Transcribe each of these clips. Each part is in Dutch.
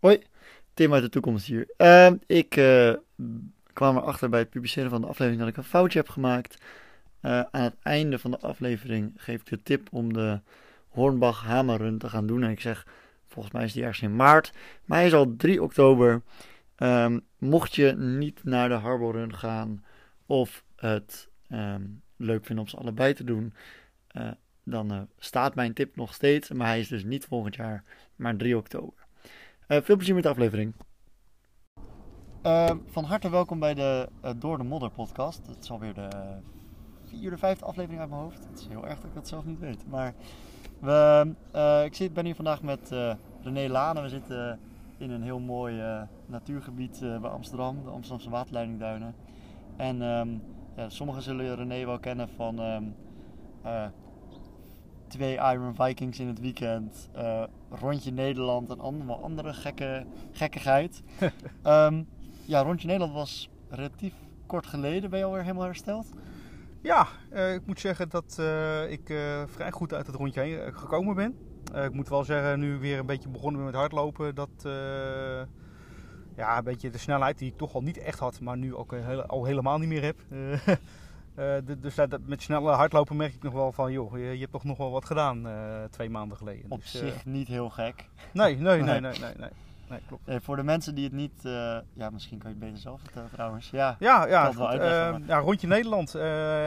Hoi, Tim uit de toekomst hier. Ehm, ik eh, kwam erachter bij het publiceren van de aflevering dat ik een foutje heb gemaakt. Eh, aan het einde van de aflevering geef ik de tip om de Hornbach Hamerrun te gaan doen. En ik zeg, volgens mij is die ergens in maart. Maar hij is al 3 oktober. Ehm, mocht je niet naar de Harbor Run gaan of het ehm, leuk vinden om ze allebei te doen, eh, dan staat mijn tip nog steeds. Maar hij is dus niet volgend jaar, maar 3 oktober. Eh, veel plezier met de aflevering. Ehm, van harte welkom bij de Door de Modder podcast. Het is alweer de vierde, vijfde aflevering uit mijn hoofd. Het is heel erg dat ik dat zelf niet weet. Maar we, ik zit, ben hier vandaag met René Lane. We zitten in een heel mooi natuurgebied bij Amsterdam, de Amsterdamse waterleidingduinen. En ehm, sommigen zullen René wel kennen van ehm, twee Iron Vikings in het weekend, rondje Nederland en allemaal andere gekke, gekkigheid. um, ja, rondje Nederland was relatief kort geleden. Ben je alweer helemaal hersteld? Ja, uh, ik moet zeggen dat uh, ik vrij goed uit het rondje heen gekomen ben. ik moet wel zeggen, nu weer een beetje begonnen met hardlopen, dat ja, een beetje de snelheid die ik toch al niet echt had, maar nu ook al helemaal niet meer heb. Uh, dus dat, met snelle hardlopen merk ik nog wel van, joh, je, je hebt toch nog wel wat gedaan uh, twee maanden geleden. Op dus, zich niet heel gek. Nee, nee, nee, nee, nee, nee. nee klopt. Voor de mensen die het niet, ja, misschien kan je het beter zelf vertellen trouwens. Ja, ja, ja, ehm, ja rondje Nederland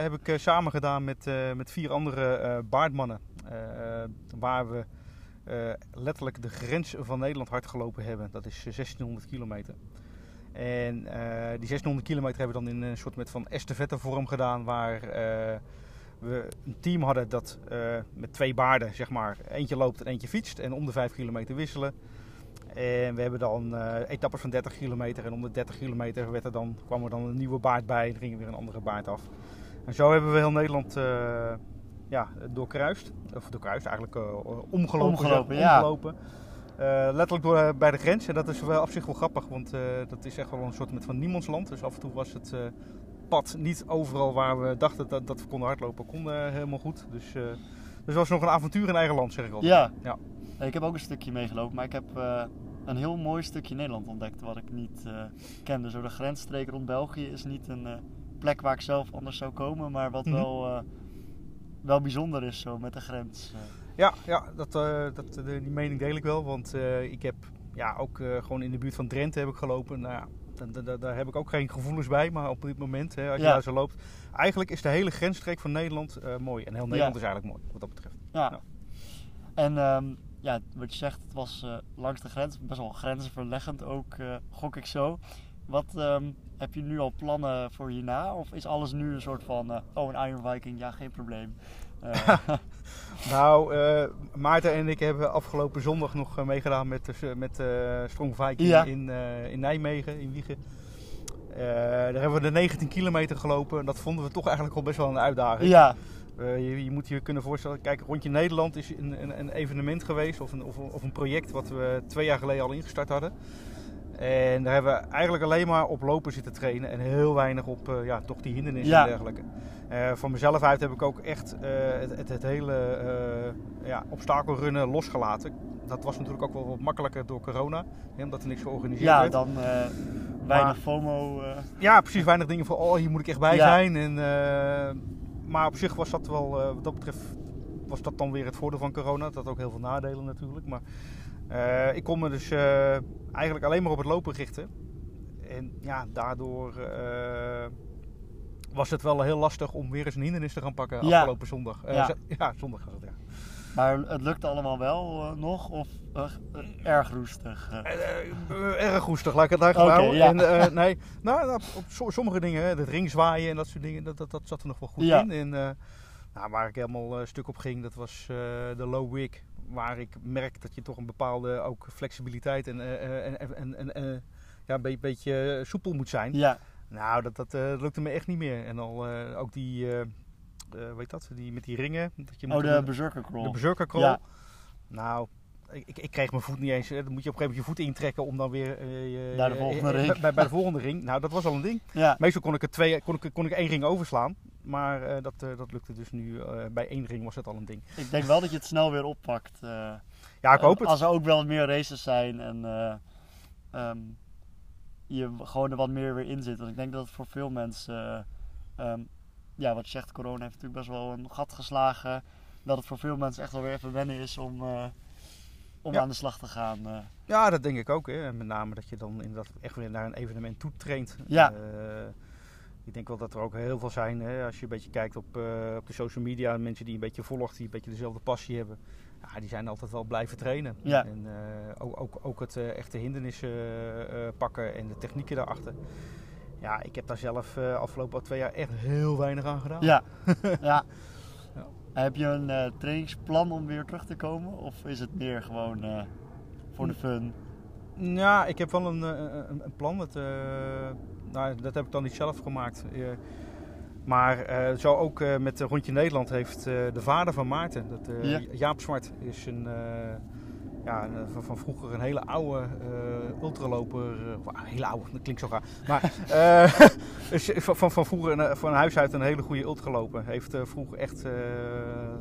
heb ik samen gedaan met, met vier andere baardmannen. waar we letterlijk de grens van Nederland hard gelopen hebben. Dat is 1600 kilometer. En uh, die 1600 kilometer hebben we dan in een soort met van estafette vorm gedaan. Waar uh, we een team hadden dat uh, met twee baarden, zeg maar, eentje loopt en eentje fietst. En om de 5 kilometer wisselen. En we hebben dan etappes van 30 kilometer. En om de 30 kilometer werd er dan, kwam er dan een nieuwe baard bij. En ging weer een andere baard af. En zo hebben we heel Nederland ja, doorkruist. Of doorkruist, eigenlijk omgelopen. Omgelopen, ja. omgelopen. Uh, letterlijk door, uh, bij de grens. En dat is wel op zich wel grappig, want uh, dat is echt wel een soort met van niemandsland. Dus af en toe was het pad niet overal waar we dachten dat, dat we konden hardlopen, kon helemaal goed. Dus, dus was nog een avontuur in eigen land, zeg ik al. Ja. ja. Ik heb ook een stukje meegelopen, maar ik heb een heel mooi stukje Nederland ontdekt wat ik niet kende. Zo de grensstreek rond België is niet een plek waar ik zelf anders zou komen, maar wat mm -hmm. wel, wel bijzonder is zo met de grens. Ja, ja dat, uh, dat, uh, die mening deel ik wel. Want uh, ik heb ja, ook gewoon in de buurt van Drenthe heb ik gelopen. Nou ja, daar, heb ik ook geen gevoelens bij. Maar op dit moment, hè, als je ja. daar zo loopt. Eigenlijk is de hele grensstreek van Nederland mooi. En heel Nederland ja. is eigenlijk mooi, wat dat betreft. Ja. ja. En um, ja, wat je zegt, het was langs de grens. Best wel grenzenverleggend ook, gok ik zo. Wat um, heb je nu al plannen voor hierna? Of is alles nu een soort van, oh een Iron Viking, ja geen probleem. Uh. nou, uh, Maarten en ik hebben afgelopen zondag nog uh, meegedaan met, met Strong Viking ja. in, in Nijmegen, in Wiegen. daar hebben we de 19 kilometer gelopen en dat vonden we toch eigenlijk al best wel een uitdaging. Ja. Je, je, moet je kunnen voorstellen, kijk, rondje Nederland is een, een, een evenement geweest of een, of, of een project wat we twee jaar geleden al ingestart hadden. En daar hebben we eigenlijk alleen maar op lopen zitten trainen en heel weinig op uh, ja, toch die hindernissen ja. en dergelijke. Uh, van mezelf uit heb ik ook echt uh, het, het, het, hele ja, obstakelrunnen losgelaten. Dat was natuurlijk ook wel wat makkelijker door corona, hè, omdat er niks georganiseerd ja, werd. Ja, dan weinig maar, FOMO. Ja, precies, weinig dingen van oh hier moet ik echt bij ja. zijn. En, maar op zich was dat wel, wat dat betreft, was dat dan weer het voordeel van corona. Dat had ook heel veel nadelen natuurlijk. Maar uh, ik kon me dus uh, eigenlijk alleen maar op het lopen richten. En ja, daardoor uh, was het wel heel lastig om weer eens een hindernis te gaan pakken ja. afgelopen zondag. Ja. ja, zondag was het, ja. Maar het lukte allemaal wel nog of erg roestig? erg roestig, laat ik het daar okay, houden. Ja. En, nee, nou, nou, op sommige dingen, het ringzwaaien en dat soort dingen, dat, dat, dat zat er nog wel goed in. En, nou, waar ik helemaal een stuk op ging, dat was de low wig waar ik merk dat je toch een bepaalde ook flexibiliteit en, uh, en, en, en uh, ja, een beetje soepel moet zijn. Ja. Nou, dat, dat uh, lukte me echt niet meer. En al ook die, weet dat, die met die ringen. Dat je oh, de berserker crawl. De berserker crawl. Ja. Nou, ik, ik, kreeg mijn voet niet eens. Dan moet je op een gegeven moment je voet intrekken om dan weer. Uh, Naar de volgende ring. Bij, bij, de volgende ring. Nou, dat was al een ding. Ja. Meestal kon ik, er twee, kon, ik, kon ik één ring overslaan. Maar uh, dat, uh, dat lukte dus nu. bij één ring was het al een ding. Ik denk wel dat je het snel weer oppakt. ja, ik hoop het. Als er ook wel meer races zijn. En, ehm, je gewoon er wat meer weer in zit. Want ik denk dat het voor veel mensen, eh, ehm, ja, wat je zegt, corona heeft natuurlijk best wel een gat geslagen. Dat het voor veel mensen echt wel weer even wennen is om, eh, om Ja. aan de slag te gaan. eh. Ja, dat denk ik ook. Hè. Met name dat je dan inderdaad echt weer naar een evenement toe traint. Ja. Eh, ik denk wel dat er ook heel veel zijn, hè, als je een beetje kijkt op, eh, op de social media, mensen die een beetje volgt, die een beetje dezelfde passie hebben. Ja, die zijn altijd wel blijven trainen. Ja. En eh, ook, ook, ook het eh, echte hindernissen pakken en de technieken daarachter. Ja, ik heb daar zelf afgelopen twee jaar echt heel weinig aan gedaan. Ja, ja. Ja. Heb je een trainingsplan om weer terug te komen? Of is het meer gewoon voor de fun? Ja, ik heb wel een, een, een plan. Dat, nou, dat heb ik dan niet zelf gemaakt. Eh, maar eh, zo ook eh, met Rondje Nederland heeft de vader van Maarten, dat, Ja. Jaap Zwart, is een, ja, van, van vroeger een hele oude ultraloper. hele oude, dat klinkt zo gaar. Maar van, van, vroeger een, van huis uit een hele goede ultraloper. Heeft vroeger echt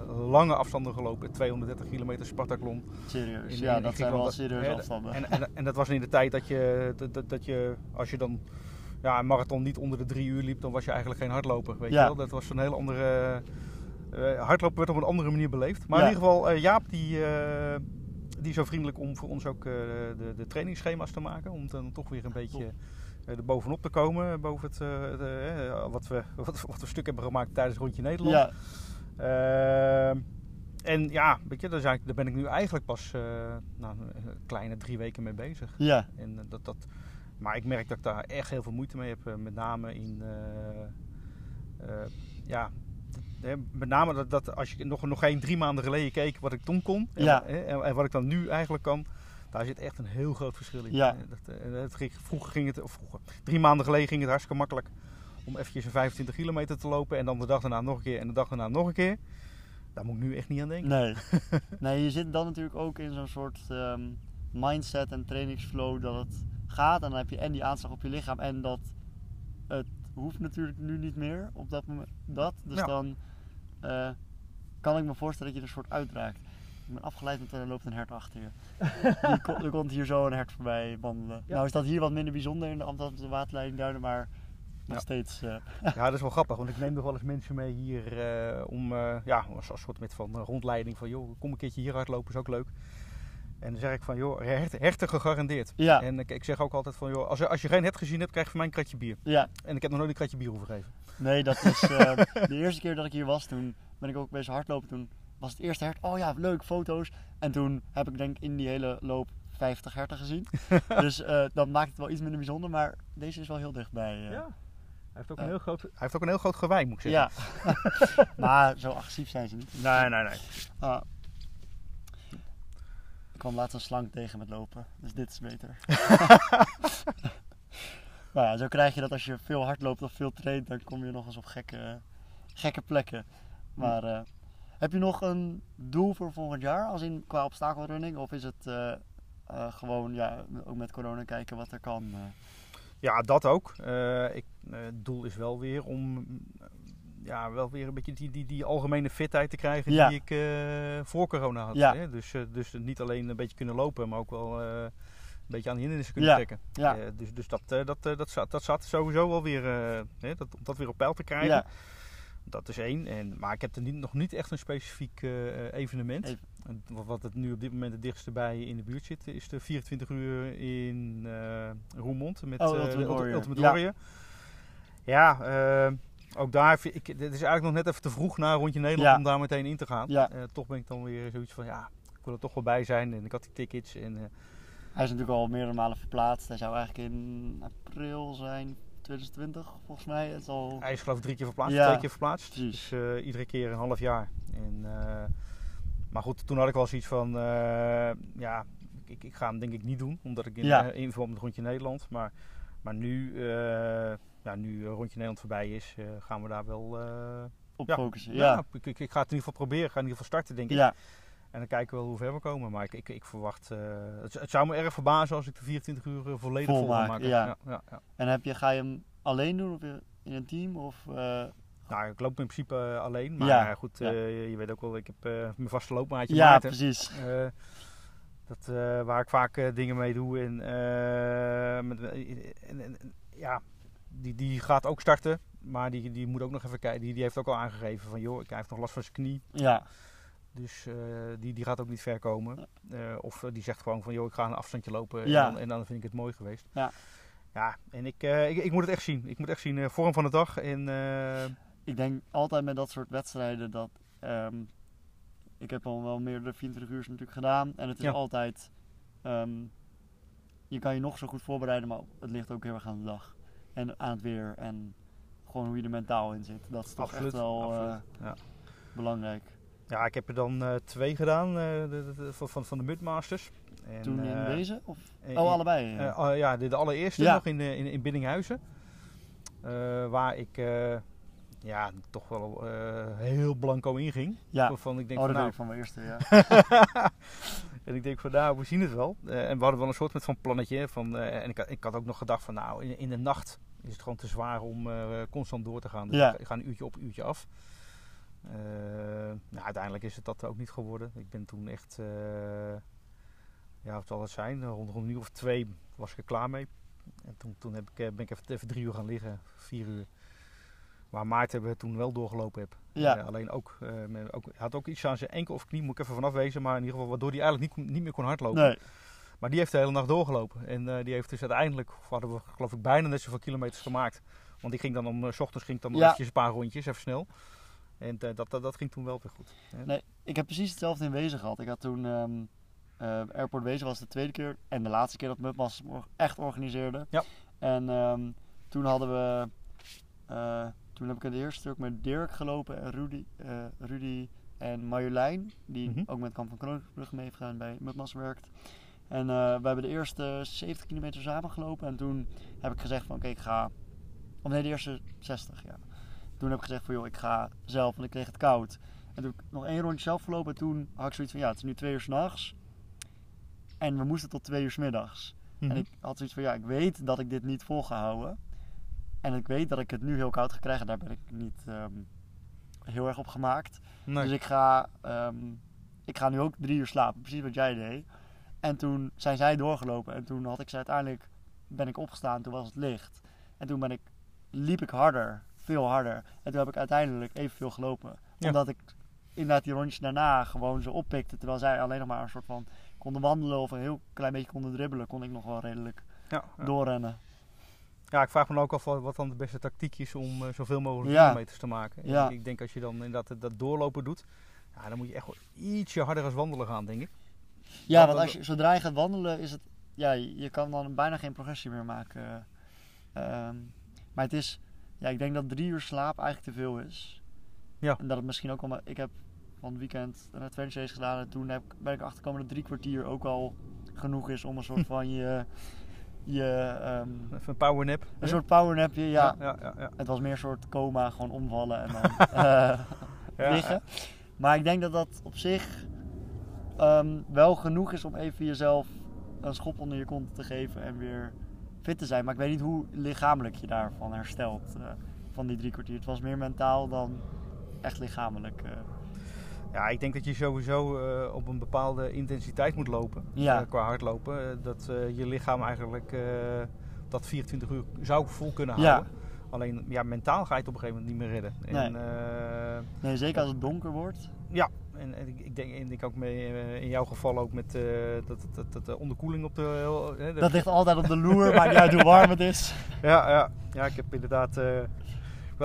lange afstanden gelopen. 230 kilometer Spartaklon. Serieus? In- ja, in dat zijn wel Hè, afstanden. En, en, en dat was in de tijd dat je, dat, dat je als je dan ja, een marathon niet onder de drie uur liep, dan was je eigenlijk geen hardloper. Weet Ja. je wel? Dat was een hele andere. eh, hardlopen werd op een andere manier beleefd. Maar Ja. in ieder geval, eh, Jaap die, eh, die is zo vriendelijk om voor ons ook de, de trainingsschema's te maken. Om dan toch weer een beetje er bovenop te komen. Boven het, wat, we, wat, wat we stuk hebben gemaakt tijdens Rondje Nederland. Ja, Ehm, en ja, weet je, daar, ben ik nu eigenlijk pas nou, een kleine drie weken mee bezig. ja, En dat, dat, maar ik merk dat ik daar echt heel veel moeite mee heb. eh, Met name in. eh, eh, ja, met name dat, dat als je nog, nog geen drie maanden geleden keek wat ik toen kon. En, Ja. en, en wat ik dan nu eigenlijk kan. Daar zit echt een heel groot verschil in. Ja. Dat, ging, vroeger ging het, of vroeger, drie maanden geleden ging het hartstikke makkelijk om eventjes een 25 kilometer te lopen. En dan de dag daarna nog een keer en de dag daarna nog een keer. Daar moet ik nu echt niet aan denken. nee. nee, je zit dan natuurlijk ook in zo'n soort ehm, mindset en trainingsflow dat het gaat. En dan heb je en die aanslag op je lichaam en dat het hoeft natuurlijk nu niet meer op dat moment. Dat. Dus Ja. dan eh, kan ik me voorstellen dat je er een soort uitraakt. Ik ben afgeleid, want er loopt een hert achter je. Die er komt hier zo een hert voorbij wandelen. Ja. Nou is dat hier wat minder bijzonder in de Amsterdamse waterleiding Duinen, maar nog Ja. steeds... eh, Ja, dat is wel grappig, want ik neem nog wel eens mensen mee hier eh, om, ja, als, als soort met van rondleiding van, joh, kom een keertje hier hardlopen, is ook leuk. En dan zeg ik van, joh, hert, herten gegarandeerd. ja, En ik, ik zeg ook altijd van, joh, als, je- als je geen hert gezien hebt, krijg je van mij een kratje bier. ja, En ik heb nog nooit een kratje bier hoeven geven. Nee, dat is eh, de eerste keer dat ik hier was. Toen ben ik ook bezig hardlopen. Toen was het eerste hert. Oh ja, leuk, foto's. En toen heb ik denk ik in die hele loop 50 herten gezien. dus eh, dat maakt het wel iets minder bijzonder. Maar deze is wel heel dichtbbij. eh. Hij heeft, ook Ja. een heel groot, hij heeft ook een heel groot gewei, moet ik zeggen. ja. maar zo agressief zijn ze niet. Nee, nee, nee. Kwam laatst een slang tegen met lopen. Dus dit is beter. nou ja, zo krijg je dat als je veel hardloopt of veel traint. Dan kom je nog eens op gekke, gekke plekken. Maar eh, heb je nog een doel voor volgend jaar? Als in qua obstakelrunning? Of is het eh, eh, gewoon ja, ook met corona kijken wat er kan? Ja, dat ook. Ik, het doel is wel weer om ja, wel weer een beetje die, die, die algemene fitheid te krijgen Ja. die ik eh, voor corona had. Ja. Hè? Dus, eh, dus niet alleen een beetje kunnen lopen, maar ook wel eh, een beetje aan de hindernissen kunnen Ja. trekken. Ja. Dus dus dat, dat, dat, zat, dat zat sowieso wel weer, hè, dat, om dat weer op peil te krijgen. Ja. Dat is één. En, maar ik heb er niet, nog niet echt een specifiek evenement. Even- En Wat het nu op dit moment het dichtste bij in de buurt zit, is de 24 uur in Roermond met Oh, eh, Ultimate Warrior. Ultimate Ja. Warrior. Ja, ook daar, vind ik, het is eigenlijk nog net even te vroeg na rondje Nederland Ja. om daar meteen in te gaan. Ja. Eh, toch ben ik dan weer zoiets van, ja, ik wil er toch wel bij zijn. En ik had die tickets. En, eh, Hij is natuurlijk al meerdere malen verplaatst. Hij zou eigenlijk in april zijn 2020 volgens mij. Het is al... hij is geloof ik drie keer verplaatst, Ja, twee keer verplaatst. precies. Dus eh, iedere keer een half jaar. En, maar goed, toen had ik wel zoiets van, ja, ik, ik ga hem denk ik niet doen. Omdat ik in, Ja. in verband met Rondje Nederland. Maar, maar nu, ja, nu eh, Rondje Nederland voorbij is, eh, gaan we daar wel... eh, op ja. focussen. ja, Ja. ik, ik, ik ga het in ieder geval proberen. Ik ga in ieder geval starten, denk ik. Ja. En dan kijken we wel hoe ver we komen. Maar ik, ik, ik verwacht... het, het zou me erg verbazen als ik de 24 uur volledig vol, Vol wil maak, maken. ja. Ja, ja. En heb je, ga je hem alleen doen of in een team? Of, Nou, ik loop in principe alleen. Maar goed, je weet ook wel, ik heb mijn vaste loopmaatje ja, Maarten. precies. Dat, waar ik vaak dingen mee doe. En, met, en- ja, die, die gaat ook starten. Maar die, die moet ook nog even kijken. Die, die heeft ook al aangegeven van joh, hij heeft nog last van zijn knie. Ja, Dus eh, die, die gaat ook niet ver komen. Eh, of eh, die zegt gewoon van joh, ik ga een afstandje lopen. Ja. En, dan, en dan vind ik het mooi geweest. Ja. Ja, en ik, ik, ik moet het echt zien. Ik moet echt zien, vorm van de dag. En ik denk altijd met dat soort wedstrijden dat. ehm, ik heb al wel meer de 24 uur natuurlijk gedaan. En het is Ja. altijd. ehm, je kan je nog zo goed voorbereiden, maar het ligt ook heel erg aan de dag. En aan het weer. En gewoon hoe je er mentaal in zit. Dat is toch Absoluut, echt wel eh, ja. belangrijk. ja, ik heb er dan eh, twee gedaan eh, de, de- de- van, van, van de Mudmasters. En, Toen in deze? Of? in- Oh, allebei. ja. Oh, ja, de, de allereerste Ja. nog in, in, in Biddinghuizen. Waar ik ja, toch wel heel blanco inging. ja. Van, van, ik denk oh, van, dat weet nou, ik van mijn eerste, ja. en ik denk van nou, we zien het wel. Eh, en we hadden wel een soort met van plannetje. Van, eh, en ik, had- ik had ook nog gedacht van nou, in, in de nacht is het gewoon te zwaar om eh, constant door te gaan. Dus Ja. ik, ga een uurtje op, een uurtje af. Nou, uiteindelijk is het dat ook niet geworden. Ik ben toen echt, ja wat zal het zijn, rond, een uur of twee was ik er klaar mee. En toen, toen heb ik, ben ik even, even drie uur gaan liggen, vier uur. Waar Maarten we toen wel doorgelopen heb. Ja. Eh, alleen ook, met- ook, had ook iets aan zijn enkel of knie, moet ik even vanaf wezen. Maar in ieder geval, waardoor hij eigenlijk niet, niet meer kon hardlopen. Nee. Maar die heeft de hele nacht doorgelopen. En eh, die heeft dus uiteindelijk, hadden we geloof ik bijna net zoveel kilometers gemaakt. Want ik ging dan om, s ochtends ging ik dan Ja. eventjes een paar rondjes, even snel. En dat, dat, dat ging toen wel weer goed. Nee, ik heb precies hetzelfde in Wezen gehad. Ik had toen ehm, eh, Airport Wezen was de tweede keer en de laatste keer dat Mudmasters or- echt organiseerde. Ja. En ehm, toen hadden we, toen heb ik het eerste stuk met Dirk gelopen en Rudy, eh, Rudy en Marjolein, die Mhm. ook met Kamp van Koninkbrug mee heeft gedaan bij Mudmasters werkt. En eh, we hebben de eerste 70 kilometer samen gelopen en toen heb ik gezegd van oké, ik ga, of nee, de eerste 60 ja. Toen heb ik gezegd van joh, ik ga zelf, want ik kreeg het koud. En toen heb ik nog één rondje zelf gelopen en toen had ik zoiets van ja, het is nu twee uur s'nachts. En we moesten tot twee uur 's middags. Mhm. En ik had zoiets van ja, ik weet dat ik dit niet vol ga houden. En ik weet dat ik het nu heel koud ga krijgen. Daar ben ik niet ehm, heel erg op gemaakt. Nee. Dus ik ga, ehm, ik ga nu ook drie uur slapen. Precies wat jij deed. En toen zijn zij doorgelopen. En toen had ik ze uiteindelijk, ben ik opgestaan. Toen was het licht. En toen ben ik, liep ik harder. Veel harder. En toen heb ik uiteindelijk evenveel gelopen. Ja. Omdat ik inderdaad die rondjes daarna gewoon zo oppikte. Terwijl zij alleen nog maar een soort van konden wandelen of een heel klein beetje konden dribbelen. Kon ik nog wel redelijk ja, ja. doorrennen. Ja, ik vraag me ook af wat dan de beste tactiek is om eh, zoveel mogelijk Ja. kilometers te maken. En Ja. Ik, ik denk als je dan inderdaad dat doorlopen doet, ja, dan moet je echt wel ietsje harder als wandelen gaan, denk ik. Ja, want als je, zodra je gaat wandelen, is het, ja, je kan dan bijna geen progressie meer maken. Ehm, maar het is, ja, ik denk dat drie uur slaap eigenlijk te veel is. Ja. En dat het misschien ook maar ik heb van het weekend een adventure race gedaan en toen heb, ben ik achtergekomen dat drie kwartier ook al genoeg is om een soort van je, je ehm, Even een powernap. een soort powernapje, ja. ja, ja, ja. Het was meer een soort coma, gewoon omvallen en dan eh, liggen. Maar ik denk dat dat op zich ehm, wel genoeg is om even jezelf een schop onder je kont te geven en weer fit te zijn. Maar ik weet niet hoe lichamelijk je daarvan herstelt, eh, van die drie kwartier. Het was meer mentaal dan echt lichamelijk. eh. Ja, ik denk dat je sowieso eh, op een bepaalde intensiteit moet lopen. Ja. eh, qua hardlopen. Eh, dat je lichaam eigenlijk dat 24 uur zou vol kunnen Ja. houden. Alleen ja, mentaal ga je het op een gegeven moment niet meer redden. En, Nee. Nee, zeker als het donker wordt. ja, en, en ik, ik denk, en ik ook mee, in jouw geval ook met dat, dat, dat de onderkoeling op de... de- Dat ligt altijd op de loer, maakt niet uit hoe warm het is. Ja, ja. ja, ik heb inderdaad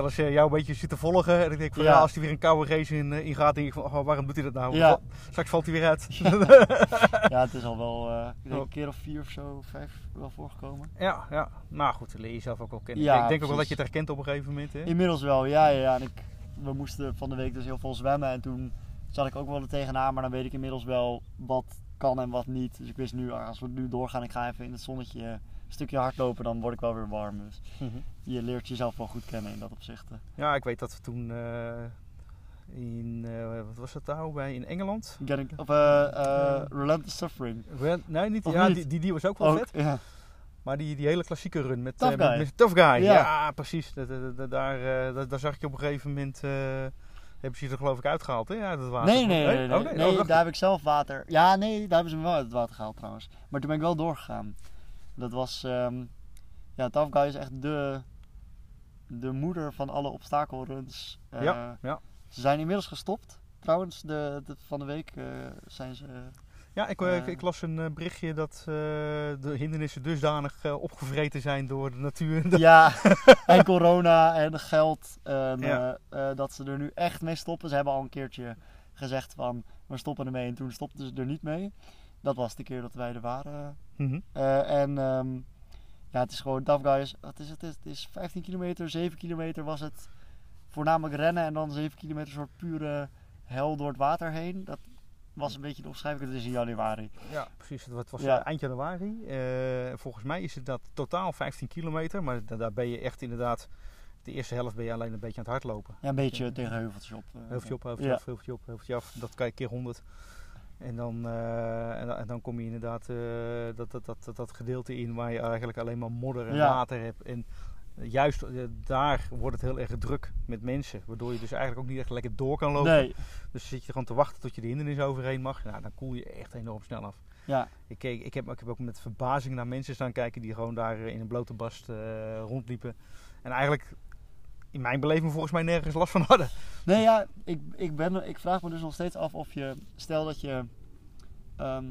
wel eens eh, jou een beetje zitten volgen. En ik denk van ja, Ja. als hij weer een koude race in, eh, ingaat, denk ik van oh, waarom doet hij dat nou? Ja. Straks valt hij weer uit. Ja, het is al wel eh, ik denk Oh. een keer of vier of zo, vijf wel voorgekomen. ja, ja. Nou goed, leer je jezelf ook wel kennen. Ja, ik denk ook wel dat je het herkent op een gegeven moment. Hè? Inmiddels wel, ja, ja. En ik, we moesten van de week dus heel veel zwemmen. En toen zat ik ook wel er tegenaan. Maar dan weet ik inmiddels wel wat kan en wat niet. Dus ik wist nu, als we nu doorgaan, ik ga even in het zonnetje stukje hardlopen. Dan word ik wel weer warm. Dus Mhm. je leert jezelf wel goed kennen in dat opzicht. Ja, ik weet dat we toen eh, in, eh, wat was het nou, bij in Engeland? Getting, of eh Relentless Suffering. Nee, niet. Of ja, niet? Die, die, die was ook wel Ook, vet. ja. Maar die, die hele klassieke run met Tough met- Guy. met Tough Guy. Ja, Ja. precies. Dat, dat- dat- daar, dat- daar zag ik je op een gegeven moment. Hebben ze je er geloof ik uitgehaald, hè? Ja, dat water. Nee, nee, nee. nee, Oh, nee, nee? Oh, daar heb ik zelf water. Ja, nee, daar hebben ze me wel uit het water gehaald trouwens. Maar toen ben ik wel doorgegaan. Dat was, ehm ja, Tough Guy is echt de, de moeder van alle obstakelruns. Eh, Ja, ja. Ze zijn inmiddels gestopt. Trouwens, de, de- van de week eh, zijn ze. Ja, ik, eh, ik, ik las een berichtje dat de hindernissen dusdanig opgevreten zijn door de natuur. Ja, en corona en geld. En, Ja. eh, eh, dat ze er nu echt mee stoppen. Ze hebben al een keertje gezegd van we stoppen ermee. En toen stopten ze er niet mee. Dat was de keer dat wij er waren. Mhm. Eh, en ehm, ja, het is gewoon Tough Guys. Wat is het? Het is 15 kilometer, 7 kilometer was het. Voornamelijk rennen en dan 7 kilometer soort pure hel door het water heen. Dat was een beetje de omschrijving. Het is in januari. Ja, precies. Het was Ja. eh, eind januari. Eh, volgens mij is het dat totaal 15 kilometer. Maar da- daar ben je echt inderdaad... De eerste helft ben je alleen een beetje aan het hardlopen. Ja, een beetje tegen heuveltjes op. Heuveltje op, heuveltje Ja. af, heuveltje op, heuveltje af. Dat kan je keer 100. En dan, eh, en, dan- en dan kom je inderdaad eh, dat, dat, dat, dat, dat gedeelte in waar je eigenlijk alleen maar modder en Ja. water hebt. En juist eh, daar wordt het heel erg druk met mensen. Waardoor je dus eigenlijk ook niet echt lekker door kan lopen. Nee, Dus zit je gewoon te wachten tot je de hindernis overheen mag. Nou, dan koel je echt enorm snel af. ja. Ik, keek, ik, heb, ik heb ook met verbazing naar mensen staan kijken die gewoon daar in een blote bast rondliepen. En eigenlijk in mijn beleving volgens mij nergens last van hadden. Nee, ja, ik, ik, ben, ik vraag me dus nog steeds af of je, stel dat je, ehm,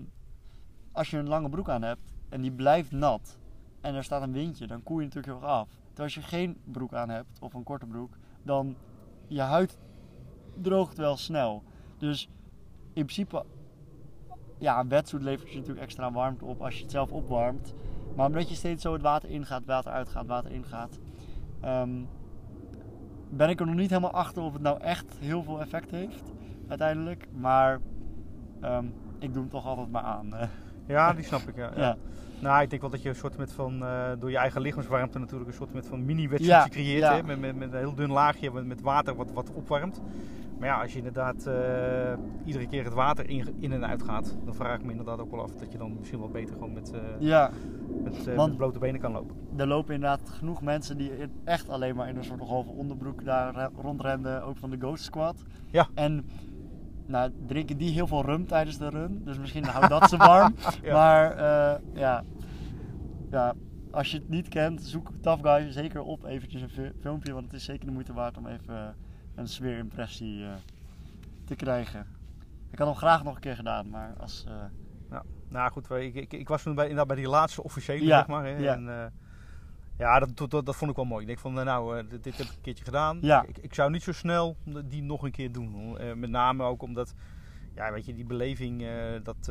als je een lange broek aan hebt en die blijft nat en er staat een windje, dan koel je natuurlijk heel erg af. Terwijl als je geen broek aan hebt of een korte broek, dan je huid droogt wel snel. Dus in principe, ja, een wetsuit levert je natuurlijk extra warmte op als je het zelf opwarmt. Maar omdat je steeds zo het water ingaat, water uitgaat, water ingaat, ehm, ben ik er nog niet helemaal achter of het nou echt heel veel effect heeft uiteindelijk. Maar ehm, ik doe hem toch altijd maar aan. eh. Ja, die snap ik. Ja. ja. ja. Nou, ik denk wel dat je een soort met van, eh, door je eigen lichaamswarmte natuurlijk een soort met van mini Ja, wetsuitje creëert. Hè? Met, met, met een heel dun laagje met, met water wat, wat opwarmt. Maar ja, als je inderdaad eh, iedere keer het water in, in en uit gaat, dan vraag ik me inderdaad ook wel af dat je dan misschien wel beter gewoon met, eh, ja, met, eh, met blote benen kan lopen. er lopen inderdaad genoeg mensen die echt alleen maar in een soort halve onderbroek daar re- rondrenden. Ook van de Ghost Squad. Ja. En nou, drinken die heel veel rum tijdens de run. Dus misschien houdt dat ze warm. Ja. Maar ja. ja, als je het niet kent, zoek Tough Guy zeker op. Eventjes een fi- filmpje, want het is zeker de moeite waard om even een sfeerimpressie eh, te krijgen. Ik had hem graag nog een keer gedaan, maar als... eh, Nou goed, ik, ik, ik was toen bij, inderdaad bij die laatste officiële, Ja, zeg maar. Hè, ja. En, eh, ja, dat, dat, dat vond ik wel mooi. Ik denk van, nou, dit, dit heb ik een keertje gedaan. Ja. Ik, ik zou niet zo snel die nog een keer doen. met name ook omdat, ja, weet je, die beleving, dat,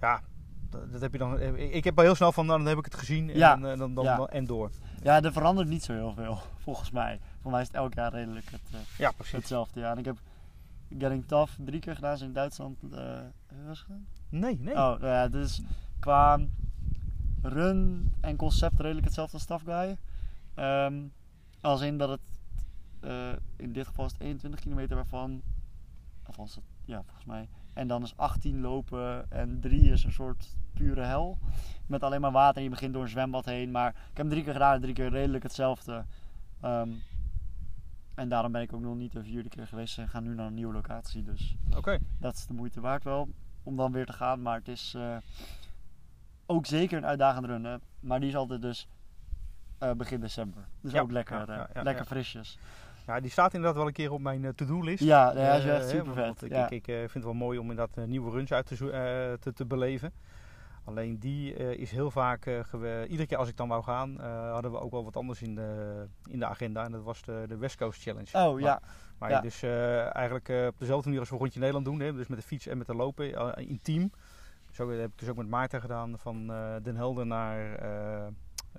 ja, dat, heb je dan. Ik heb al heel snel van, nou, dan heb ik het gezien en, Ja, dan, dan, dan, ja. en door. ja, er verandert niet zo heel veel, volgens mij. Voor mij is het elk jaar redelijk het, eh, Ja, hetzelfde. Ja. En ik heb Getting Tough drie keer gedaan, is in Duitsland. eh heb dat eens gedaan? Nee, nee. Oh, nou ja, dus qua run en concept redelijk hetzelfde als Tough Guy. Ehm, als in dat het eh, in dit geval is het 21 kilometer waarvan, althans het, ja volgens mij, en dan is 18 lopen en 3 is een soort pure hel. Met alleen maar water en je begint door een zwembad heen. Maar ik heb hem drie keer gedaan en drie keer redelijk hetzelfde. Ehm, en daarom ben ik ook nog niet de vierde keer geweest en ga nu naar een nieuwe locatie. Dus Oké. dat is de moeite waard wel om dan weer te gaan. Maar het is eh, ook zeker een uitdagende run. hè. Maar die is altijd dus eh, begin december. Dus Ja, ook lekker, ja, eh, ja, lekker frisjes. Ja, die staat inderdaad wel een keer op mijn to-do-list. Ja, hij is echt super vet. ik, ik, ik vind het wel mooi om inderdaad nieuwe runs uit te, te, te beleven. Alleen die eh, is heel vaak, eh, iedere keer als ik dan wou gaan, eh, hadden we ook wel wat anders in de, in de agenda. En dat was de, de West Coast Challenge. oh Maar- ja, Waar ja. dus eigenlijk op dezelfde manier als we rondje Nederland doen. Hè, dus met de fiets en met de lopen in team. Zo heb ik dus ook met Maarten gedaan van Den Helder naar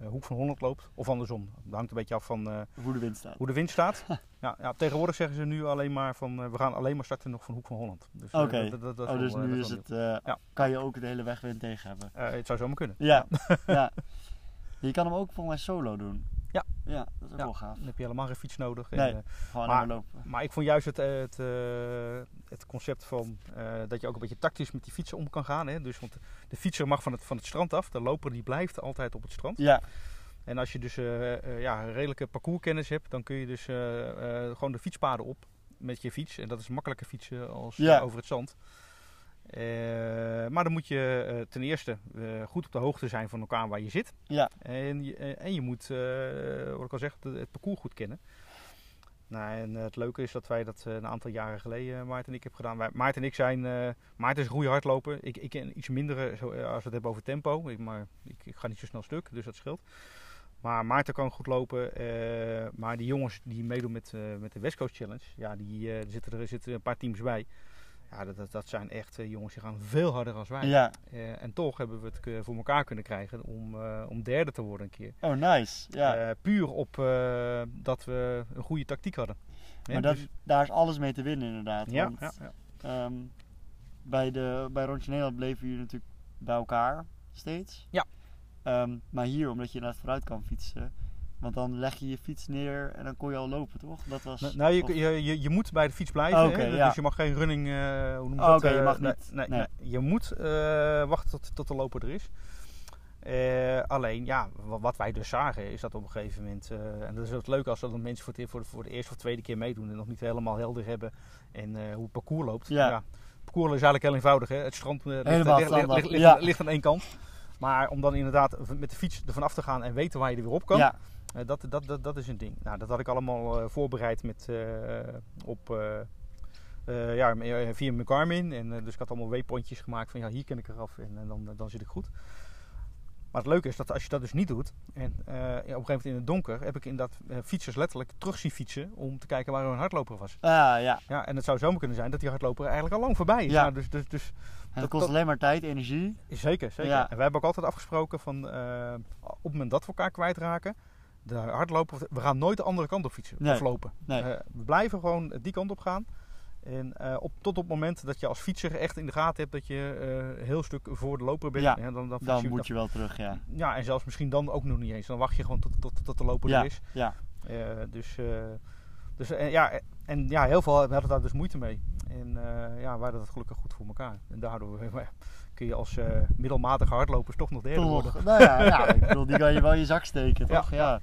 Hoek van Holland loopt. Of andersom. Dat hangt een beetje af van eh, hoe de wind staat. hoe de wind staat. ja, ja, tegenwoordig zeggen ze nu alleen maar van eh, we gaan alleen maar starten nog van Hoek van Holland. Dus, eh, Oké. Oh, wel, dus eh, nu is het, eh, Ja. kan je ook de hele weg wind tegen hebben. Eh, het zou zomaar kunnen. Ja, ja. Je kan hem ook volgens mij solo doen. Ja. Ja, dat is ook Ja. wel gaaf. Dan heb je helemaal geen fiets nodig. En, Nee. eh, Gewoon Maar- maar, lopen. maar ik vond juist het, eh, het, eh, het concept van eh, dat je ook een beetje tactisch met die fietsen om kan gaan. Hè? Dus, want de fietser mag van het, van het strand af. De loper die blijft altijd op het strand. Ja, En als je dus ja, redelijke parcourskennis hebt, dan kun je dus gewoon de fietspaden op met je fiets. En dat is makkelijker fietsen als over het zand. maar dan moet je ten eerste goed op de hoogte zijn van elkaar waar je zit. Ja. En, je, en je moet, wat ik al zeg, het parcours goed kennen. Nou, en het leuke is dat wij dat een aantal jaren geleden, Maarten en ik, hebben gedaan. Maarten en ik zijn, Maarten is goede hardloper. Ik, ik iets minder zo, als we het hebben over tempo. Ik, maar ik, ik, ga niet zo snel stuk, dus dat scheelt. Maar Maarten kan goed lopen. Maar die jongens die meedoen met, met de West Coast Challenge, ja, die, zitten, er zitten een paar teams bij. Ja, dat, dat, zijn echt jongens die gaan veel harder dan wij. Ja. en toch hebben we het voor elkaar kunnen krijgen om, om derde te worden een keer. Oh, nice. Ja. puur op dat we een goede tactiek hadden. Maar dat, dus- daar is alles mee te winnen inderdaad. Ja, want, ja, ja. Um, bij, de, bij Rondje Nederland bleven jullie natuurlijk bij elkaar steeds. Ja. Um, maar hier, omdat je inderdaad vooruit kan fietsen, want dan leg je je fiets neer en dan kon je al lopen, toch? Dat was, nou, je, je, je, moet bij de fiets blijven. Okay, hè? Ja. Dus je mag geen running. Uh, hoe noem je oh, je uh, mag niet. Nee, nee. nee. je moet uh, wachten tot, tot de loper er is. Uh, alleen, ja, wat wij dus zagen is dat op een gegeven moment, uh, en dat is het leuke als dat mensen voor, het, voor, de, voor de eerste of tweede keer meedoen en nog niet helemaal helder hebben en uh, hoe het parcours loopt. Ja. ja. Het parcours is eigenlijk heel eenvoudig, hè? het strand ligt, Helemaal ligt, ligt, ligt, ja. ligt, aan één kant. Maar om dan inderdaad met de fiets ervan af te gaan en weten waar je er weer op kan, ja. Dat, dat, dat, dat is een ding. Nou, dat had ik allemaal voorbereid met, op, ja, via mijn Garmin. En, dus ik had allemaal waypointjes gemaakt van ja, hier ken ik eraf en, en dan, dan zit ik goed. Maar het leuke is dat als je dat dus niet doet, en uh, op een gegeven moment in het donker, heb ik inderdaad uh, fietsers letterlijk terug zien fietsen om te kijken waar een hardloper was. Ah, ja. ja. En het zou zomaver kunnen zijn dat die hardloper eigenlijk al lang voorbij is. Ja. Nou, dus, dus, dus, en dat kost alleen maar tijd, energie. Zeker, zeker. Ja. En wij hebben ook altijd afgesproken van uh, op het moment dat we elkaar kwijtraken, de hardloper, we gaan nooit de andere kant op fietsen nee. of lopen. Nee. we blijven gewoon die kant op gaan. En uh, op, tot op het moment dat je als fietser echt in de gaten hebt dat je uh, een heel stuk voor de loper bent. Ja, dan, dan, dan je, moet je wel terug, ja. Ja, en zelfs misschien dan ook nog niet eens. Dan wacht je gewoon tot, tot, tot de loper ja, er is. Ja. Dus dus ja, en ja, heel veel hadden daar dus moeite mee. En ja, wij hadden dat gelukkig goed voor elkaar. En daardoor kun je als middelmatige hardlopers toch nog derde toch, worden. Nou ja, ja, ik bedoel, die kan je wel in je zak steken, toch? Ja.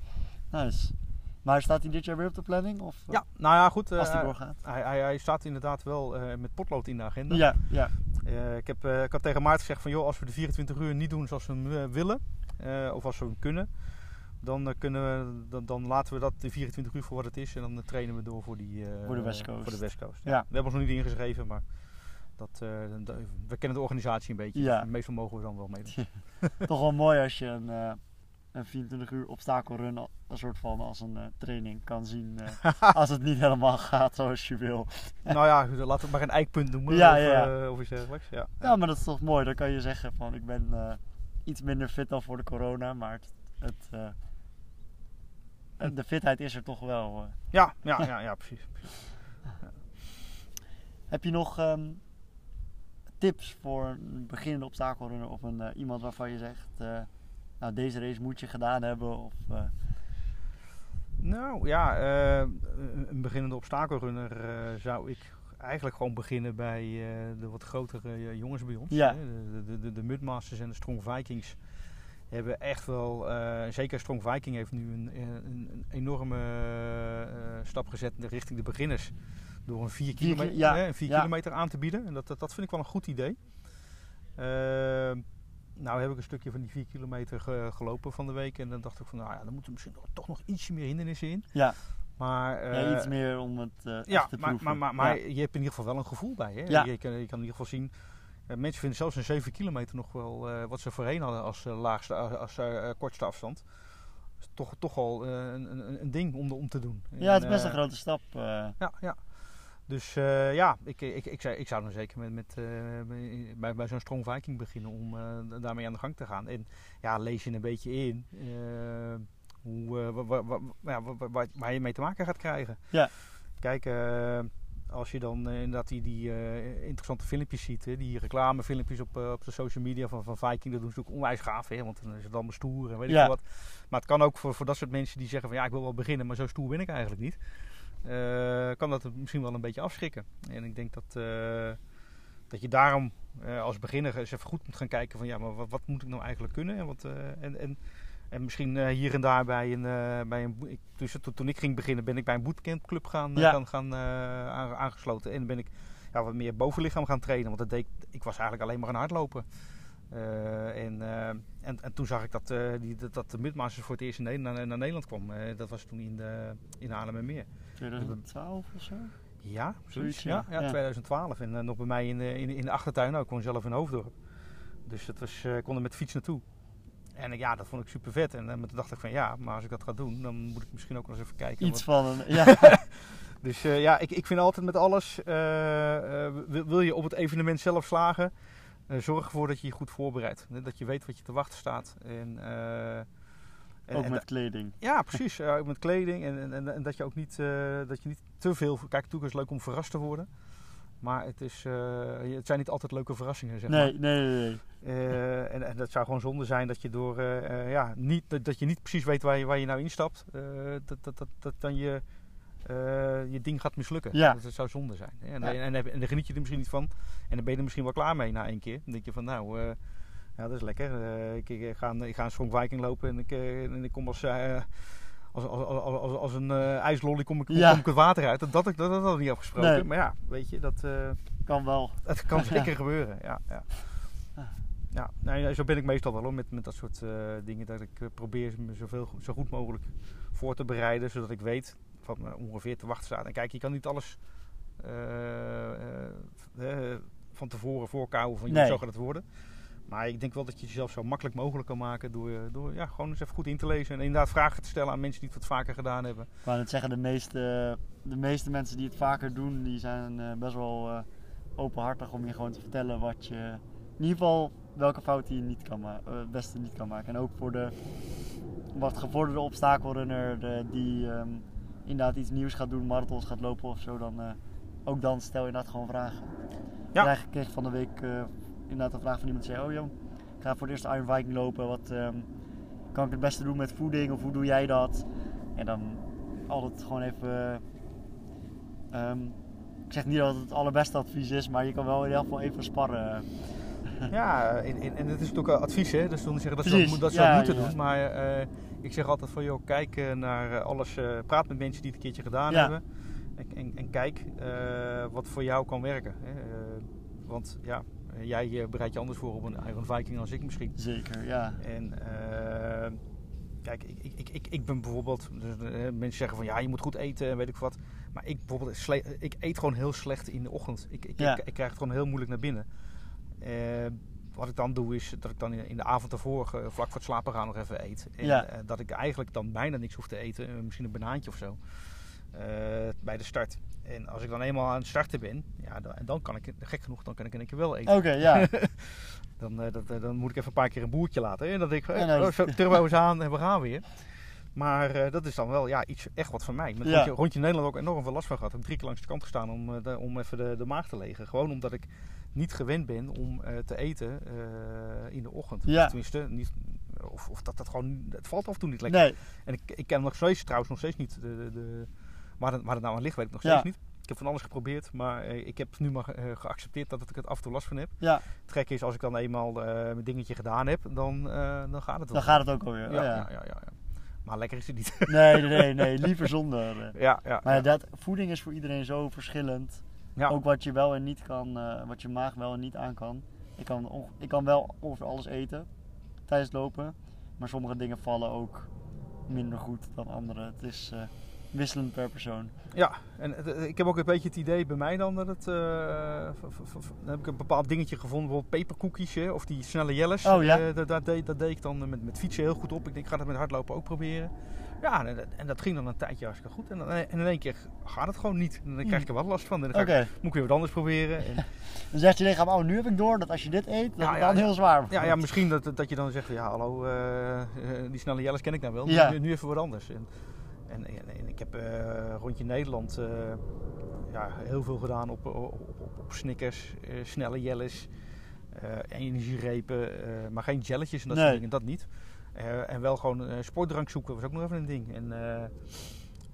ja. Nice. Maar staat hij dit jaar weer op de planning? Of, ja, nou ja, goed. Als hij uh, doorgaat. Hij, hij, hij, staat inderdaad wel met potlood in de agenda. Ja, ja. Ik, heb, ik had tegen Maarten gezegd van, joh, als we de 24 uur niet doen zoals we hem willen, of als we hem kunnen, dan, kunnen we, dan, dan, laten we dat de 24 uur voor wat het is en dan trainen we door voor, die, voor de West Coast. Voor de West Coast. Ja. Ja. We hebben ons nog niet ingeschreven, maar dat, we kennen de organisatie een beetje. Ja. Dus meestal mogen we dan wel meedoen. Toch wel mooi als je een een 24 uur obstakelrun een soort van als een uh, training kan zien uh, als het niet helemaal gaat zoals je wil. nou ja, laten we maar een eikpunt noemen ja, of, ja. uh, of iets dergelijks. Ja. ja, maar dat is toch mooi. Dan kan je zeggen van ik ben iets minder fit dan voor de corona, maar het, het de fitheid is er toch wel. Ja, ja, ja, ja, precies. precies. Ja. Heb je nog um, tips voor een beginnende obstakelrunner of een, iemand waarvan je zegt nou, deze race moet je gedaan hebben? Of, uh... Nou ja, een beginnende obstakelrunner zou ik eigenlijk gewoon beginnen bij de wat grotere jongens bij ons. Ja. De, de, de, de Mudmasters en de Strong Vikings hebben echt wel, zeker Strong Viking heeft nu een, een, een enorme stap gezet richting de beginners. Door een 4 kilometer, ja, ja. kilometer aan te bieden. En dat, dat, dat vind ik wel een goed idee. Ehm, nou heb ik een stukje van die 4 kilometer ge gelopen van de week. En dan dacht ik van, nou ja, dan moeten misschien toch nog ietsje meer hindernissen in. Ja. Maar, uh, ja, iets meer om het uh, ja, te proeven. maar, maar, maar ja. je hebt in ieder geval wel een gevoel bij. Hè? Ja. Je, kan, je kan in ieder geval zien... Uh, mensen vinden zelfs een 7 kilometer nog wel uh, wat ze voorheen hadden als laagste, als kortste afstand. Is toch, toch al een, een, een, ding om, de, om te doen. Ja, het is best een grote stap. Ja, ja. Dus uh, ja, ik, ik, ik, zou, ik zou dan zeker met, met, uh, bij, bij zo'n Strong Viking beginnen om uh, daarmee aan de gang te gaan. En ja, lees je een beetje in hoe, ja, waar, waar, je mee te maken gaat krijgen. Ja. Kijk, als je dan inderdaad die, die interessante filmpjes ziet, hè, die reclamefilmpjes op, op de social media van, van Viking, dat doen ze ook onwijs gaaf, hè, want dan is het allemaal stoer en weet ja. ik wat. Maar het kan ook voor, voor dat soort mensen die zeggen van ja, ik wil wel beginnen, maar zo stoer ben ik eigenlijk niet. Uh, kan dat misschien wel een beetje afschrikken. En ik denk dat, uh, dat je daarom uh, als beginner eens even goed moet gaan kijken van ja, maar wat, wat, moet ik nou eigenlijk kunnen? En, wat, en, en En misschien eh, hier en daar bij een. eh, bij een dus toen, ik ging beginnen, ben ik bij een bootcampclub gaan, eh, Ja. gaan, gaan eh, aan- aangesloten. En ben ik ja, wat meer bovenlichaam gaan trainen. Want dat deed, ik- ik was eigenlijk alleen maar aan hardlopen. Eh, en, eh, en, en toen zag ik dat, eh, die, dat, dat de Midmasters voor het eerst in Nederland, naar, naar Nederland kwam. Dat was toen in, de, in Haarlemmermeer. 2012 of zo? Ja, zoiets. ja. Ja, ja, Ja. 2012. En nog bij mij in de, in, in de achtertuin ook. Ik woon zelf in Hoofddorp. Dus dat was, ik kon er met fiets naartoe. En ja, dat vond ik super vet. En toen dacht ik van ja, maar als ik dat ga doen, dan moet ik misschien ook nog eens even kijken. Iets wat- van een. Ja. Dus ja, ik, ik vind altijd met alles, wil, je op het evenement zelf slagen, zorg ervoor dat je je goed voorbereidt. Dat je weet wat je te wachten staat. En, eh, en- Ook en met kleding. ja, precies. Ja, ook met kleding. En, en, en, dat je ook niet, eh, dat je niet te veel... Kijk, natuurlijk is het leuk om verrast te worden. Maar het, is, eh, het zijn niet altijd leuke verrassingen, zeg maar. Nee, nee, nee. nee. Eh, en, en dat zou gewoon zonde zijn dat je door... eh, eh, ja, niet, dat, dat je niet precies weet waar je, waar je nou instapt. eh, dat, dat, dat, dat dan je, eh, je ding gaat mislukken. Ja. Dat, zou zonde zijn. En, Ja. en, en, en dan geniet je er misschien niet van. En dan ben je er misschien wel klaar mee na één keer. Dan denk je van, nou... eh, ja, dat is lekker. Eh, ik, ik, ga, een- ik ga een Strong Viking lopen en ik, en ik kom als, als, als, als, als, een eh ijslolly kom ik, Ja. kom ik het water uit. Dat, dat, dat, dat niet afgesproken. Nee. Maar ja, weet je, dat, Kan wel. dat kan Ja. zeker gebeuren. Ja, ja. Ah. Ja, nee, zo ben ik meestal wel hoor, met, met dat soort dingen. Dat ik probeer me zoveel, zo goed mogelijk voor te bereiden, zodat ik weet wat me ongeveer te wachten staat. En kijk, je kan niet alles eh, eh, eh, van tevoren voorkouwen van Nee. je zo gaat het worden. Maar ik denk wel dat je het jezelf zo makkelijk mogelijk kan maken door, eh, door ja, gewoon eens even goed in te lezen. En inderdaad vragen te stellen aan mensen die het wat vaker gedaan hebben. Wou net zeggen, de meeste, de meeste mensen die het vaker doen, die zijn eh, best wel eh, openhartig om je gewoon te vertellen wat je... In ieder geval welke fouten je niet kan ma- eh, het beste niet kan maken. En ook voor de wat gevorderde obstakelrunner de, die ehm, inderdaad iets nieuws gaat doen, marathons gaat lopen of zo, dan eh, ook dan stel je inderdaad gewoon vragen. Ja. Kreeg van de week eh, inderdaad een vraag van iemand die zei, oh joh, ik ga voor het eerst Iron Viking lopen, wat ehm, kan ik het beste doen met voeding of hoe doe jij dat? En dan altijd gewoon even. ehm, ik zeg niet dat het het allerbeste advies is, maar je kan wel in ieder geval even sparren. Ja, en, en, en het is natuurlijk advies, hè? dus niet zeggen dat ze Precies, dat, moet- dat ze ja, dat moeten ja. doen. Maar eh, ik zeg altijd van, joh, kijk eh, naar eh, alles, eh, praat met mensen die het een keertje gedaan Ja. hebben. En, en, en kijk wat voor jou kan werken. Hè? Want ja, jij bereidt je anders voor op een Iron Viking als ik misschien. Zeker, ja. En kijk, ik, ik, ik, ik, ben bijvoorbeeld, dus, mensen zeggen van ja, je moet goed eten en weet ik wat. Maar ik bijvoorbeeld, ik eet gewoon heel slecht in de ochtend. Ik, ik, Ja. ik, ik krijg het gewoon heel moeilijk naar binnen. Wat ik dan doe is dat ik dan in de avond ervoor, eh, vlak voor het slapen gaan, nog even eet. En Ja. eh, dat ik eigenlijk dan bijna niks hoef te eten. Eh, misschien een banaantje of zo. bij de start. En als ik dan eenmaal aan het starten ben, ja, dan, en dan kan ik, gek genoeg, dan kan ik in één keer wel eten. Oké, ja. Dan, dat, dan moet ik even een paar keer een boertje laten. En dan denk ik, Ja, nou, oh, turbo's aan en we gaan weer. Maar dat is dan wel ja, iets echt wat van mij. Met Ja. rondje, rondje Nederland ook enorm veel last van gehad. Ik heb drie keer langs de kant gestaan om, de- om even de, de maag te legen. Gewoon omdat ik niet gewend ben om eh, te eten eh, in de ochtend. Ja. Tenminste, niet, of, of dat dat gewoon, het valt af en toe niet lekker. Nee, En ik, ik ken nog steeds, trouwens nog steeds niet de, de, de- waar, het, waar het nou aan ligt, weet ik nog Ja. steeds niet. Ik heb van alles geprobeerd, maar eh, ik heb nu maar geaccepteerd dat ik het af en toe last van heb. ja, Het gekke is, als ik dan eenmaal mijn dingetje gedaan heb, dan, dan gaat het wel. dan gaat het ook alweer. Ja, oh, ja. ja. Ja, ja, Maar lekker is het niet. Nee, nee, nee, liever zonder. ja, ja, Maar ja. dat, voeding is voor iedereen zo verschillend. Ja. Ook wat je wel en niet kan, eh, wat je maag wel en niet aan kan. Ik kan, ik kan wel ongeveer alles eten tijdens het lopen. Maar sommige dingen vallen ook minder goed dan andere. Het is eh, wisselend per persoon. Ja, en het- het- ik heb ook een beetje het idee bij mij dan dat het. eh, dan heb ik een bepaald dingetje gevonden, bijvoorbeeld peperkoekjes of die snelle jelles. Oh, ja? Eh, dat, dat, deed, dat deed ik dan met, met fietsen heel goed op. Ik denk, ik ga dat met hardlopen ook proberen. Ja, en, dat- en dat ging dan een tijdje hartstikke goed. En, dan, en in één keer gaat het gewoon niet. En dan krijg ik er wat last van. En dan ga ik, moet ik weer wat anders proberen. En, dan zegt je lichaam, oh nu heb ik door dat als je dit eet, dat Ja, het dan ja. heel zwaar wordt. ja, ja, misschien dat, dat je dan zegt, ja hallo, eh, eh, die snelle jelles ken ik nou wel. Nu, nu even wat anders. En, en, ik heb eh, rondje Nederland ja, heel veel gedaan op, op, op, Snickers, snelle jelles, energierepen, maar geen jelletjes en dat Nee. soort dingen, dat niet. Eh, en wel gewoon eh, sportdrank zoeken was ook nog even een ding. En, eh,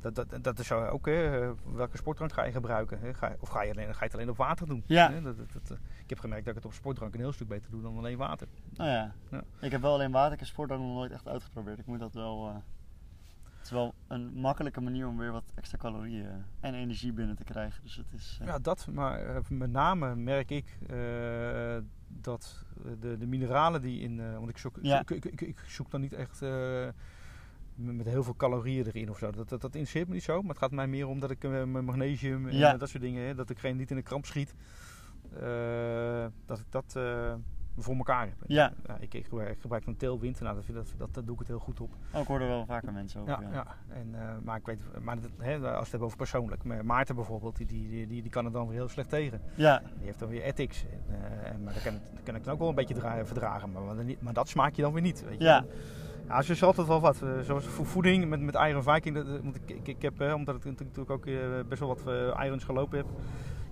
dat, dat, dat is zo ook, hè, welke sportdrank ga je gebruiken? Hè? Ga, of ga je, alleen, ga je het alleen op water doen? Ja. Hè? Dat, dat, dat, ik heb gemerkt dat ik het op sportdrank een heel stuk beter doe dan alleen water. Nou ja. Ja. Ik heb wel alleen water, ik heb sport ook nog nooit echt uitgeprobeerd. Ik moet dat wel... het is wel een makkelijke manier om weer wat extra calorieën en energie binnen te krijgen. Dus het is... Ja, dat, maar met name merk ik dat de, de mineralen die in. eh, want ik zoek, Ja. ik, ik, ik, ik zoek dan niet echt eh, met heel veel calorieën erin of zo. Dat, dat, dat interesseert me niet zo. Maar het gaat mij meer om dat ik eh, mijn magnesium en Ja. eh, dat soort dingen. Hè, dat ik geen niet in de kramp schiet. eh, dat ik dat eh, voor elkaar heb. Ja. ik, ik, gebruik, ik gebruik dan teelwind. Nou, dat, dat, dat, dat doe ik het heel goed op. oh, ik hoor er wel vaker mensen over. Ja, ja. En, eh, maar ik weet, maar dat, hè, als we het hebben over persoonlijk. Maar Maarten bijvoorbeeld, die, die, die, die kan er dan weer heel slecht tegen. Ja, Die heeft dan weer ethics. En, en, maar dat kan, dat kan ik dan ook wel een beetje dra- verdragen. Maar, maar, niet- maar dat smaak je dan weer niet. Weet je. Ja. Ja, dus is altijd wel wat. Eh, zoals vo- voeding met, met Iron Viking. Dat, want ik, ik, ik heb, omdat ik natuurlijk ook best wel wat irons gelopen heb,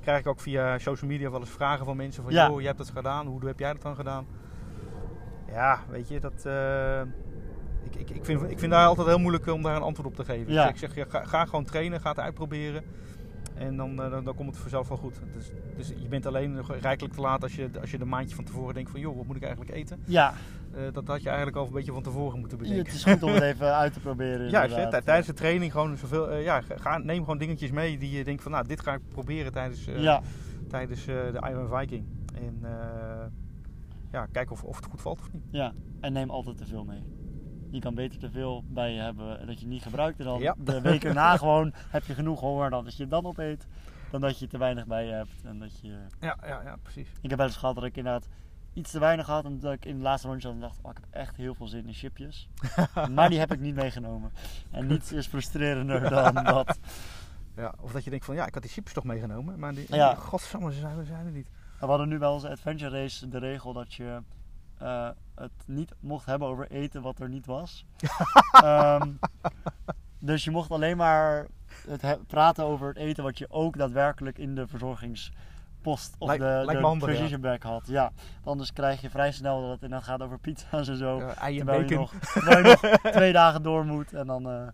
krijg ik ook via social media wel eens vragen van mensen van, Ja. joh, jij hebt dat gedaan. Hoe heb jij dat dan gedaan? Ja, weet je, dat... eh, ik, ik, ik, vind, ik vind daar altijd heel moeilijk om daar een antwoord op te geven. Ja. Dus ik zeg, ja, ga, ga gewoon trainen, ga het uitproberen. En dan, eh, dan, dan komt het vanzelf wel goed. Dus, dus je bent alleen rijkelijk te laat als je, als je een maandje van tevoren denkt van... joh, wat moet ik eigenlijk eten? ja. Eh, dat had je eigenlijk al een beetje van tevoren moeten het bedenken. is goed om het even uit te proberen. Ja, tijdens de training gewoon zoveel... eh, ja, ga, neem gewoon dingetjes mee die je denkt van... nou, dit ga ik proberen tijdens, Ja, tijdens de Iron Viking. En ja, kijken of, of het goed valt of niet. ja, en neem altijd te veel mee. Je kan beter te veel bij je hebben dat je niet gebruikt. En dan Ja. de week erna gewoon heb je genoeg honger dan dat je het dan opeet. Dan dat je te weinig bij je hebt. En dat je... Ja, ja, ja precies. Ik heb wel eens gehad dat ik inderdaad iets te weinig had. En dat ik in de laatste rondje had en dacht, oh, ik heb echt heel veel zin in chipjes. maar die heb ik niet meegenomen. En niets is frustrerender dan dat. Ja, of dat je denkt van, ja, ik had die chips toch meegenomen. Maar die, Ja. godsamme, zijn, ze zijn er niet. We hadden nu bij onze adventure race de regel dat je eh, het niet mocht hebben over eten wat er niet was. Ehm, dus je mocht alleen maar het he- praten over het eten wat je ook daadwerkelijk in de verzorgingspost of Lijkt- de, lijkt de handig, ja. precision bag had. Ja, anders krijg je vrij snel dat het inderdaad gaat over pizza's en zo. Ja, en terwijl, je nog, terwijl je nog twee dagen door moet en dan eh,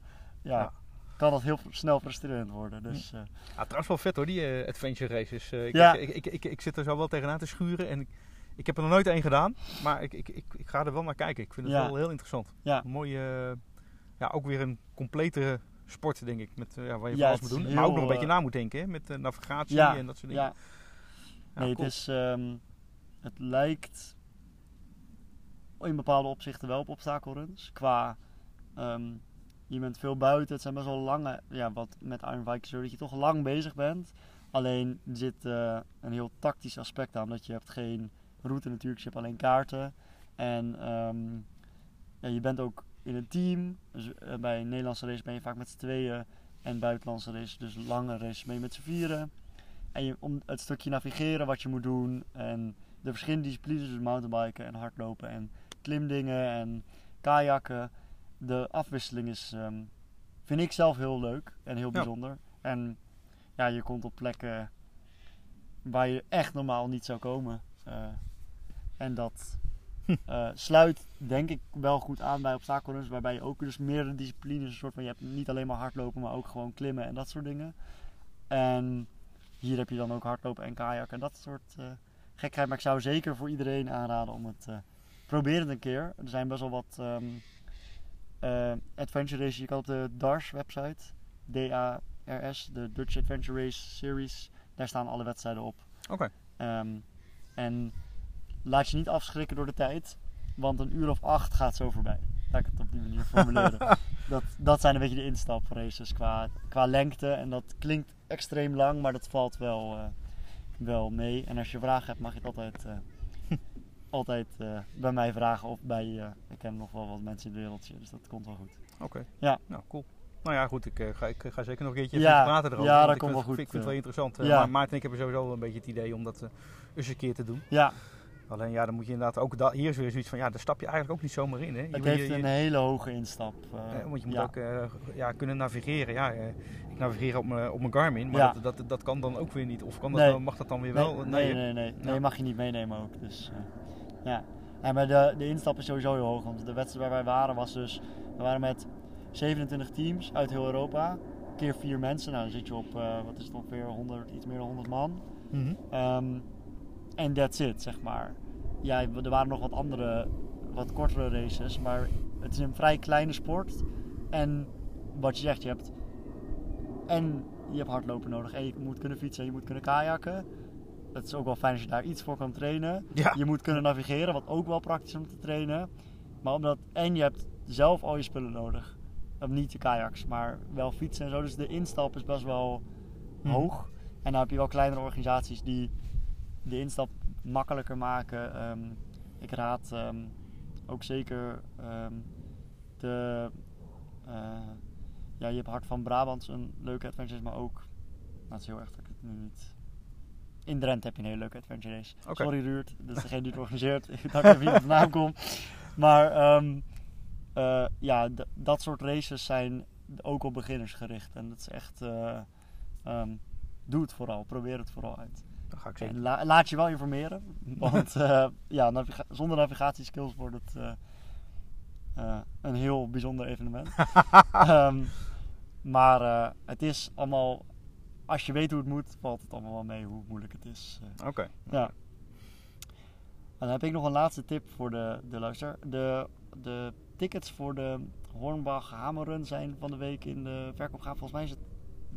ja, Ja. kan dat heel snel frustrerend worden. Dus eh, Ja, trouwens wel vet hoor, die eh, adventure races. Eh, ik, Ja. ik, ik, ik, ik zit er zo wel tegenaan te schuren. En ik, heb er nog nooit één gedaan. Maar ik, ik, ik, ik ga er wel naar kijken. Ik vind het Ja. wel heel interessant. ja, Een mooie, eh, ja, ook weer een complete sport denk ik. Met, eh, ja, waar je Ja, alles moet doen. maar ook nog een beetje eh, na moet denken. Hè? Met eh, navigatie Ja, en dat soort dingen. ja. Ja, nee, cool. het is. ehm, het lijkt in bepaalde opzichten wel op obstakelruns. Qua. ehm, je bent veel buiten. Het zijn best wel lange. Ja, wat met Iron Viking zo dat je toch lang bezig bent. Alleen zit een heel tactisch aspect aan. Dat je hebt geen route natuurlijk. Je hebt alleen kaarten. En ehm, ja, je bent ook in een team. Dus eh, bij een Nederlandse race ben je vaak met z'n tweeën. En buitenlandse races, dus lange races, ben je met z'n vieren. En je, om het stukje navigeren wat je moet doen. En de verschillende disciplines, dus mountainbiken en hardlopen en klimdingen en kajakken. De afwisseling is, ehm, vind ik zelf heel leuk en heel Ja. bijzonder. En ja, je komt op plekken waar je echt normaal niet zou komen. Eh, en dat eh, sluit denk ik wel goed aan bij obstakelruns, waarbij je ook dus meerdere disciplines, een soort van, je hebt niet alleen maar hardlopen, maar ook gewoon klimmen en dat soort dingen. En hier heb je dan ook hardlopen en kajak en dat soort eh, gekheid. Maar ik zou zeker voor iedereen aanraden om het uh, proberen een keer. Er zijn best wel wat ehm, uh, adventure races. Je kan op de DARS website, D-A-R-S, de Dutch Adventure Race Series, daar staan alle wedstrijden op. Oké. Okay. Um, en laat je niet afschrikken door de tijd, want een uur of acht gaat zo voorbij. Laat ik het op die manier formuleren. dat, dat zijn een beetje de instapraces qua, qua lengte. En dat klinkt extreem lang, maar dat valt wel, uh, wel mee. En als je vragen hebt, mag je het altijd, uh, altijd uh, bij mij vragen. Of bij, ik ken nog wel wat mensen in het wereldje, dus dat komt wel goed. Oké. Okay. Ja. Nou, cool. Nou ja, goed, ik, uh, ga, ik ga zeker nog een keertje ja, even praten erover. Ja, dat komt wel goed. Ik vind het wel interessant. ja. Maar Maarten en ik hebben sowieso wel een beetje het idee om dat uh, eens een keer te doen. Ja. Alleen ja, dan moet je inderdaad ook, da- hier is weer zoiets van, ja, daar stap je eigenlijk ook niet zomaar in. Hè? Je, het heeft je, een hele hoge instap. Uh, want je moet ja. ook uh, ja, kunnen navigeren. Ja, uh, ik navigeer op mijn, op mijn Garmin, maar ja. dat, dat, dat, kan dan ook weer niet. Of kan dat nee. mag dat dan weer wel? Nee, nee, nee. nee, nee. mag je niet meenemen ook. Dus, ja. ja, maar de, de instap is sowieso heel hoog. Want de wedstrijd waar wij waren was dus, we waren met 27 teams uit heel Europa. keer vier mensen. Nou, dan zit je op, eh, wat is het ongeveer, 100, iets meer dan 100 man. Mhm. Ehm, En that's it, zeg maar. Ja, er waren nog wat andere, wat kortere races, maar het is een vrij kleine sport. En wat je zegt, je hebt en je hebt hardlopen nodig en je moet kunnen fietsen en je moet kunnen kajakken. Het is ook wel fijn als je daar iets voor kan trainen. Ja. Je moet kunnen navigeren, wat ook wel praktisch is om te trainen. Maar omdat, en je hebt zelf al je spullen nodig. Of niet de kajaks, maar wel fietsen en zo. Dus de instap is best wel Mhm. hoog. En dan heb je wel kleinere organisaties die de instap makkelijker maken. Ehm, ik raad ehm, ook zeker ehm, de. eh, ja, je hebt Hart van Brabant, een leuke adventure, maar ook. Nou, het is heel erg dat ik het nu niet. In Drenthe heb je een hele leuke adventure race. Sorry Ruurt, dat is degene die het organiseert. Ik dacht even wie op de naam komt. Maar eh, ja, dat soort races zijn ook op beginners gericht. En dat is echt. eh, doe het vooral, probeer het vooral uit. Dat ga ik la- laat je wel informeren, want eh, ja, naviga- zonder navigatieskills wordt het eh, eh, een heel bijzonder evenement. Ehm, maar eh, het is allemaal, als je weet hoe het moet, valt het allemaal wel mee hoe moeilijk het is. Oké. ja. En dan heb ik nog een laatste tip voor de, de luister. De, de tickets voor de Hornbach Hamerrun zijn van de week in de verkoop gaan. Volgens mij is het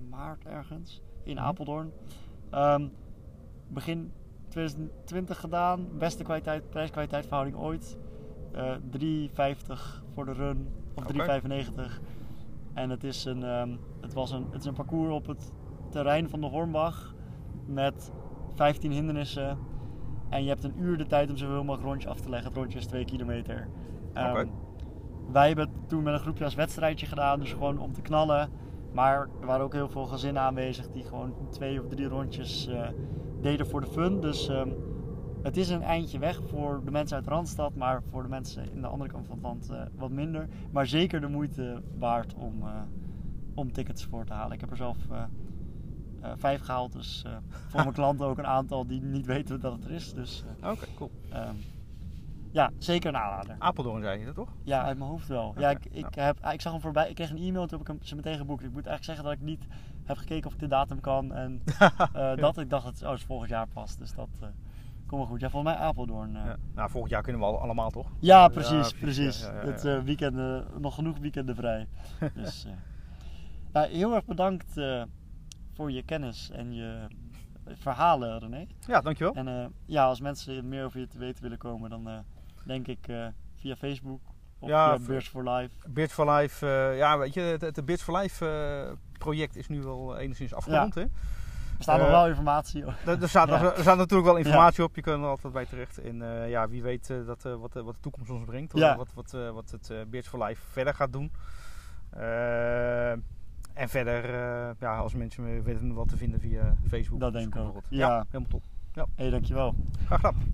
maart ergens in Mhm. Apeldoorn. Ehm, begin 2020 gedaan. Beste kwaliteit, prijs-kwaliteit verhouding ooit. Eh 3,50 voor de run. Of Oké. 3,95. En het is, een, ehm, het, was een, het is een parcours op het terrein van de Hornbach. Met 15 hindernissen. En je hebt een uur de tijd om zoveel mogelijk rondje af te leggen. Het rondje is 2 kilometer. Ehm. Wij hebben het toen met een groepje als wedstrijdje gedaan. Dus gewoon om te knallen. Maar er waren ook heel veel gezinnen aanwezig die gewoon twee of drie rondjes eh, deden voor de fun. Dus ehm, het is een eindje weg voor de mensen uit Randstad, maar voor de mensen in de andere kant van het land eh, wat minder. Maar zeker de moeite waard om, eh, om tickets voor te halen. Ik heb er zelf eh, vijf gehaald, dus voor mijn klanten ook een aantal die niet weten dat het er is. Dus Oké, cool. ehm, ja, zeker een aanrader. Apeldoorn zei je dat toch? Ja, uit mijn hoofd wel. Ja, ik, ik, heb, ik zag hem voorbij. Ik kreeg een e-mail, toen heb ik hem ze meteen geboekt. Ik moet eigenlijk zeggen dat ik niet heb gekeken of ik de datum kan. En eh, dat ik dacht, het oh, het is volgend jaar pas. Dus dat eh komt wel goed. Ja, volgens mij Apeldoorn. eh. Ja. Ja, Nou, volgend jaar kunnen we al, allemaal toch? precies, precies, precies. ja, ja, ja, Het ja. weekend, nog genoeg weekenden vrij. dus, nou, heel erg bedankt voor je kennis en je verhalen, René. Ja, dankjewel. En ja, als mensen meer over je te weten willen komen, dan denk ik eh, via Facebook of Ja, via Beurs for Life. Beards for Life, eh, ja, weet je, het, het Beards for Life eh, project is nu wel enigszins afgerond. Hè? Er staat nog wel informatie. op. Er, er, staat, Ja. er staat natuurlijk wel informatie op, je kunt er altijd bij terecht. En ja, wie weet dat, wat, wat de toekomst ons brengt, Ja. wat, wat, wat het Beards for Life verder gaat doen. En verder, ja, als mensen me weten wat te vinden via Facebook. Dat denk ik ook. Ja. helemaal top. hey, dankjewel. Graag gedaan.